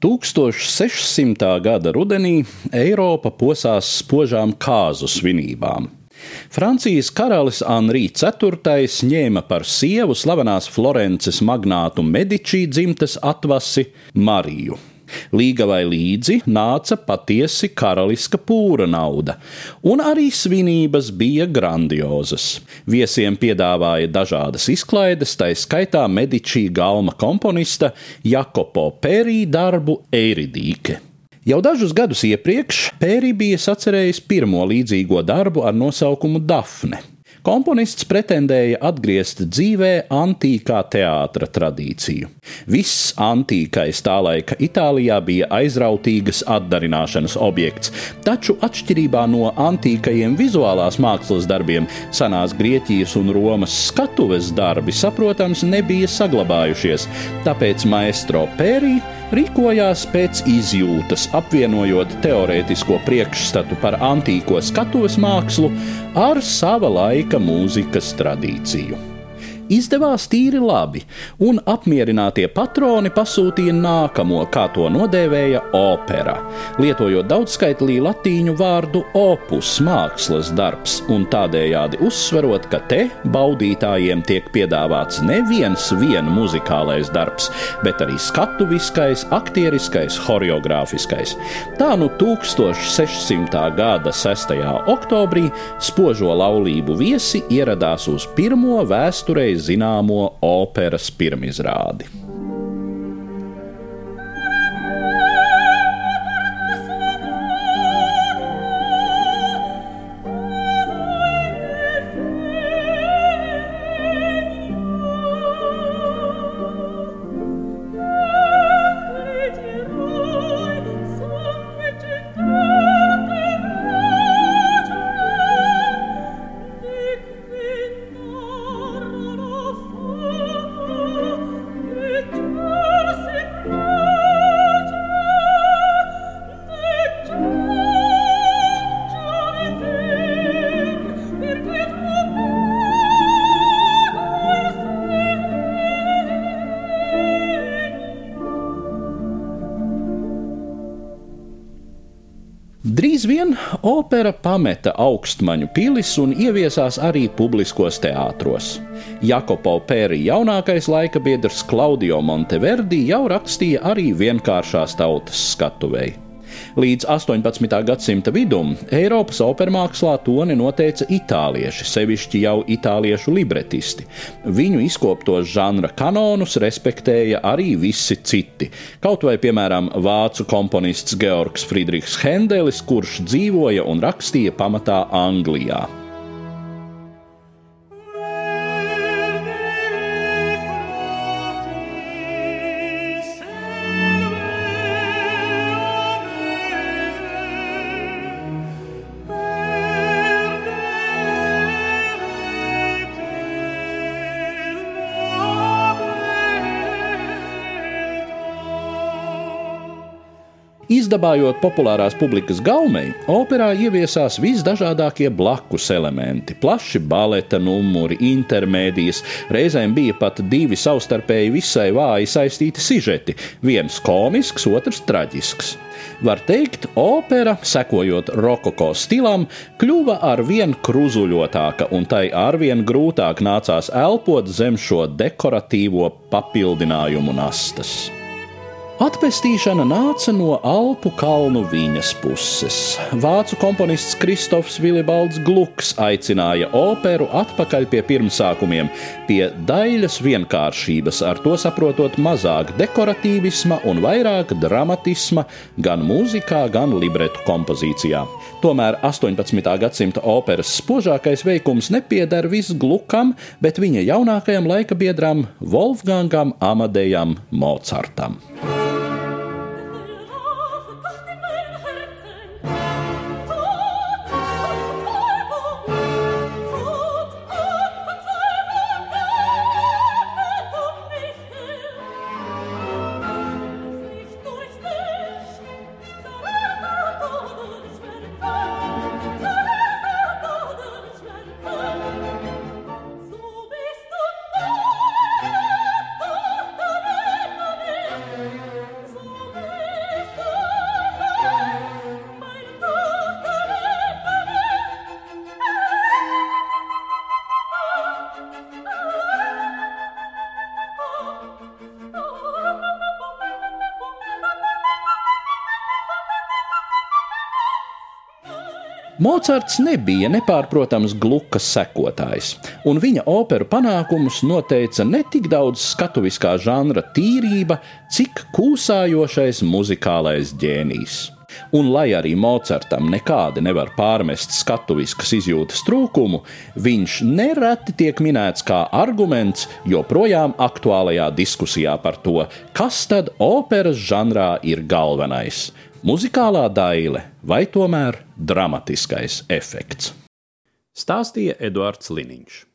1600. gada rudenī Eiropa posās spožām kāzu svinībām. Francijas karalis Anri IV ņēma par sievu slavenās Florences magnātu Medičī dzimtes atvasi Mariju. Līgavai līdzi nāca patiesi karaliska pūra nauda, un arī svinības bija grandiozas. Viesiem piedāvāja dažādas izklaides, tā skaitā Medičī galma komponista Jakopo Pērī darbu Eiridīke. Jau dažus gadus iepriekš Pērī bija sacerējis pirmo līdzīgo darbu ar nosaukumu Dafne. Komponists pretendēja atgriezt dzīvē antīkā teātra tradīciju. Viss antīkais tā laika Itālijā bija aizrautīgas atdarināšanas objekts, taču atšķirībā no antīkajiem vizuālās mākslas darbiem, senās Grieķijas un Romas skatuves darbi, saprotams, nebija saglabājušies, tāpēc maestro Pērī rīkojās pēc izjūtas, apvienojot teorētisko priekšstatu par antīko skatuves mākslu ar sava laika mūzikas tradīciju izdevās tīri labi, un apmierinātie patroni pasūtīja nākamo, kā to nodēvēja opera, lietojot daudzskaitlī latīņu vārdu opus, mākslas darbs, un tādējādi uzsverot, ka te baudītājiem tiek piedāvāts neviens vien muzikālais darbs, bet arī skatuviskais, aktieriskais, horeogrāfiskais. Tā nu 1600. gada 6. oktobrī spožo laulību viesi ieradās uz pirmo vēsturei zināmo operas pirmizrādi. Vien opera pameta augstmaņu pilis un ieviesās arī publiskos teātros. Jakopo Pēri jaunākais laika biedrs Klaudio Monteverdi jau rakstīja arī vienkāršās tautas skatuvei. Līdz 18. gadsimta vidum Eiropas opermākslā toni noteica itālieši, sevišķi jau itāliešu libretisti. Viņu izkoptos žanra kanonus respektēja arī visi citi. Kaut vai, piemēram, vācu komponists Georgs Friedrichs Hendelis, kurš dzīvoja un rakstīja pamatā Anglijā. Izdabājot populārās publikas gaumei, operā ieviesās visdažādākie blakus elementi - plaši baleta numuri, intermēdijas, reizēm bija pat divi savstarpēji visai vāji saistīti sižeti - viens komisks, otrs traģisks. Var teikt, opera, sekojot rokoko stilam, kļuva ar vien kruzuļotāka, un tai arvien grūtāk nācās elpot zem šo dekoratīvo papildinājumu nastas. Atpestīšana nāca no Alpu kalnu viņas puses. Vācu komponists Kristofs Vilibalds Gluks aicināja operu atpakaļ pie pirmsākumiem, pie daļas vienkāršības, ar to saprotot mazāk dekoratīvisma un vairāk dramatisma gan mūzikā, gan libretu kompozīcijā. Tomēr 18. gadsimta operas spožākais veikums nepieder visglukam, bet viņa jaunākajam laika biedram Wolfgangam Amadejam Mocartam. Mocards nebija nepārprotams glukas sekotājs, un viņa operu panākumus noteica ne tik daudz skatuviskā žanra tīrība, cik kūsājošais muzikālais ģēnijs. Un, lai arī Mocartam nekādi nevar pārmest skatuviskas izjūtas trūkumu, viņš nereti tiek minēts kā arguments joprojām aktuālajā diskusijā par to, kas tad operas žanrā ir galvenais - muzikālā daile vai tomēr dramatiskais efekts. Stāstīja Eduards Liniņš.